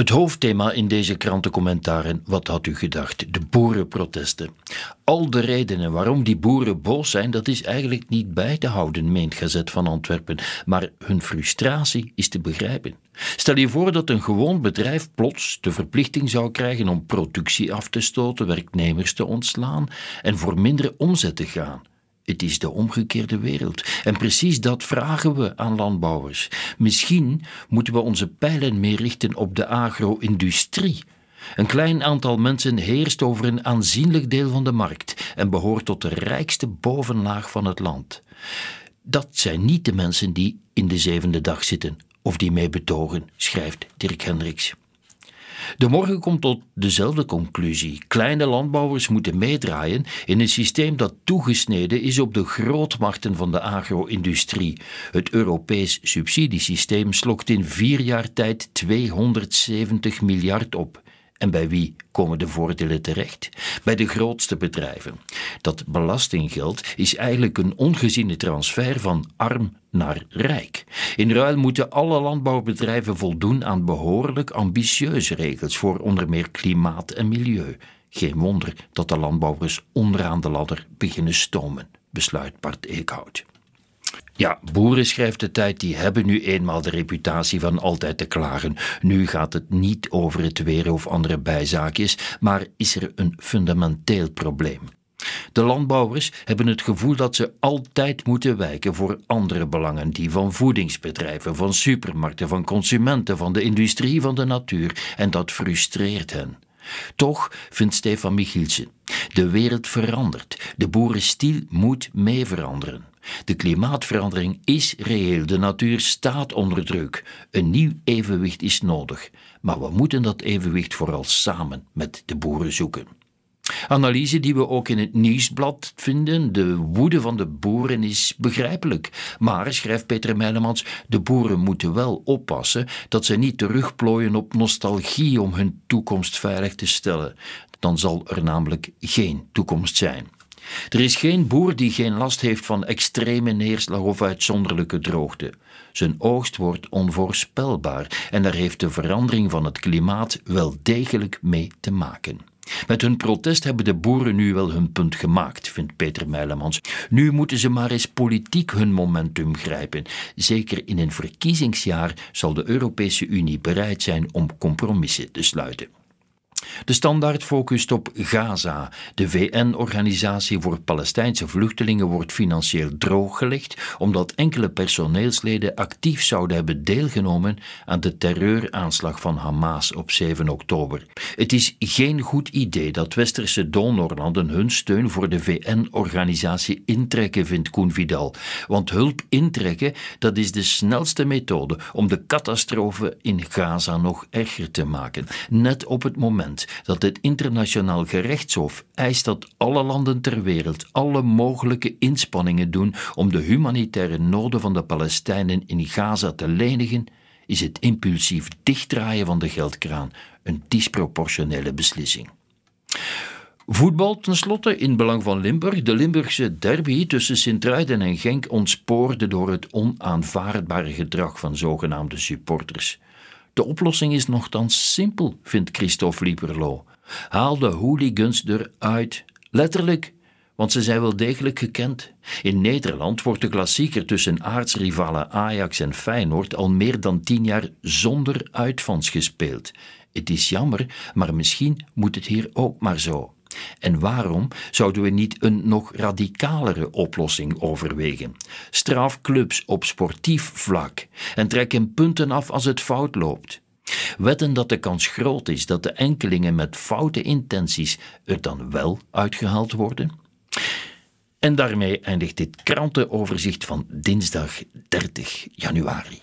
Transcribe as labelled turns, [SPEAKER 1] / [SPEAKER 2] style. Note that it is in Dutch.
[SPEAKER 1] Het hoofdthema in deze krantencommentaren, wat had u gedacht? De boerenprotesten. Al de redenen waarom die boeren boos zijn, dat is eigenlijk niet bij te houden, meent Gazet van Antwerpen, maar hun frustratie is te begrijpen. Stel je voor dat een gewoon bedrijf plots de verplichting zou krijgen om productie af te stoten, werknemers te ontslaan en voor minder omzet te gaan. Het is de omgekeerde wereld. En precies dat vragen we aan landbouwers. Misschien moeten we onze pijlen meer richten op de agro-industrie. Een klein aantal mensen heerst over een aanzienlijk deel van de markt en behoort tot de rijkste bovenlaag van het land. Dat zijn niet de mensen die in de zevende dag zitten of die mee betogen, schrijft Dirk Hendricks. De morgen komt tot dezelfde conclusie. Kleine landbouwers moeten meedraaien in een systeem dat toegesneden is op de grootmachten van de agro-industrie. Het Europees subsidiesysteem slokt in vier jaar tijd 270 miljard op. En bij wie komen de voordelen terecht? Bij de grootste bedrijven. Dat belastinggeld is eigenlijk een ongeziene transfer van arm naar rijk. In ruil moeten alle landbouwbedrijven voldoen aan behoorlijk ambitieuze regels voor onder meer klimaat en milieu. Geen wonder dat de landbouwers onderaan de ladder beginnen stomen, besluit Bart Eekhout. Ja, boeren, schrijft de tijd, die hebben nu eenmaal de reputatie van altijd te klagen. Nu gaat het niet over het weer of andere bijzaakjes, maar is er een fundamenteel probleem. De landbouwers hebben het gevoel dat ze altijd moeten wijken voor andere belangen, die van voedingsbedrijven, van supermarkten, van consumenten, van de industrie, van de natuur, en dat frustreert hen. Toch vindt Stefan Michielsen, de wereld verandert, de boerenstiel moet mee veranderen. De klimaatverandering is reëel, de natuur staat onder druk. Een nieuw evenwicht is nodig, maar we moeten dat evenwicht vooral samen met de boeren zoeken. Analyse die we ook in het nieuwsblad vinden. De woede van de boeren is begrijpelijk. Maar, schrijft Peter Meilemans, de boeren moeten wel oppassen dat ze niet terugplooien op nostalgie om hun toekomst veilig te stellen. Dan zal er namelijk geen toekomst zijn. Er is geen boer die geen last heeft van extreme neerslag of uitzonderlijke droogte. Zijn oogst wordt onvoorspelbaar en daar heeft de verandering van het klimaat wel degelijk mee te maken. Met hun protest hebben de boeren nu wel hun punt gemaakt, vindt Peter Meilemans. Nu moeten ze maar eens politiek hun momentum grijpen. Zeker in een verkiezingsjaar zal de Europese Unie bereid zijn om compromissen te sluiten. De standaard focust op Gaza. De VN-organisatie voor Palestijnse vluchtelingen wordt financieel drooggelegd omdat enkele personeelsleden actief zouden hebben deelgenomen aan de terreuraanslag van Hamas op 7 oktober. Het is geen goed idee dat westerse donorlanden hun steun voor de VN-organisatie intrekken, vindt Koen Vidal. Want hulp intrekken, dat is de snelste methode om de catastrofe in Gaza nog erger te maken. Net op het moment dat het internationaal gerechtshof eist dat alle landen ter wereld alle mogelijke inspanningen doen om de humanitaire noden van de Palestijnen in Gaza te lenigen, is het impulsief dichtdraaien van de geldkraan een disproportionele beslissing. Voetbal tenslotte in belang van Limburg. De Limburgse derby tussen Sint-Truiden en Genk ontspoorde door het onaanvaardbare gedrag van zogenaamde supporters. De oplossing is nogthans simpel, vindt Christophe Lieberlo. Haal de hooligans eruit. Letterlijk, want ze zijn wel degelijk gekend. In Nederland wordt de klassieker tussen aartsrivalen Ajax en Feyenoord al meer dan tien jaar zonder uitvans gespeeld. Het is jammer, maar misschien moet het hier ook maar zo. En waarom zouden we niet een nog radicalere oplossing overwegen? Straf clubs op sportief vlak en trek hem punten af als het fout loopt. Wetten dat de kans groot is dat de enkelingen met foute intenties er dan wel uitgehaald worden? En daarmee eindigt dit krantenoverzicht van dinsdag 30 januari.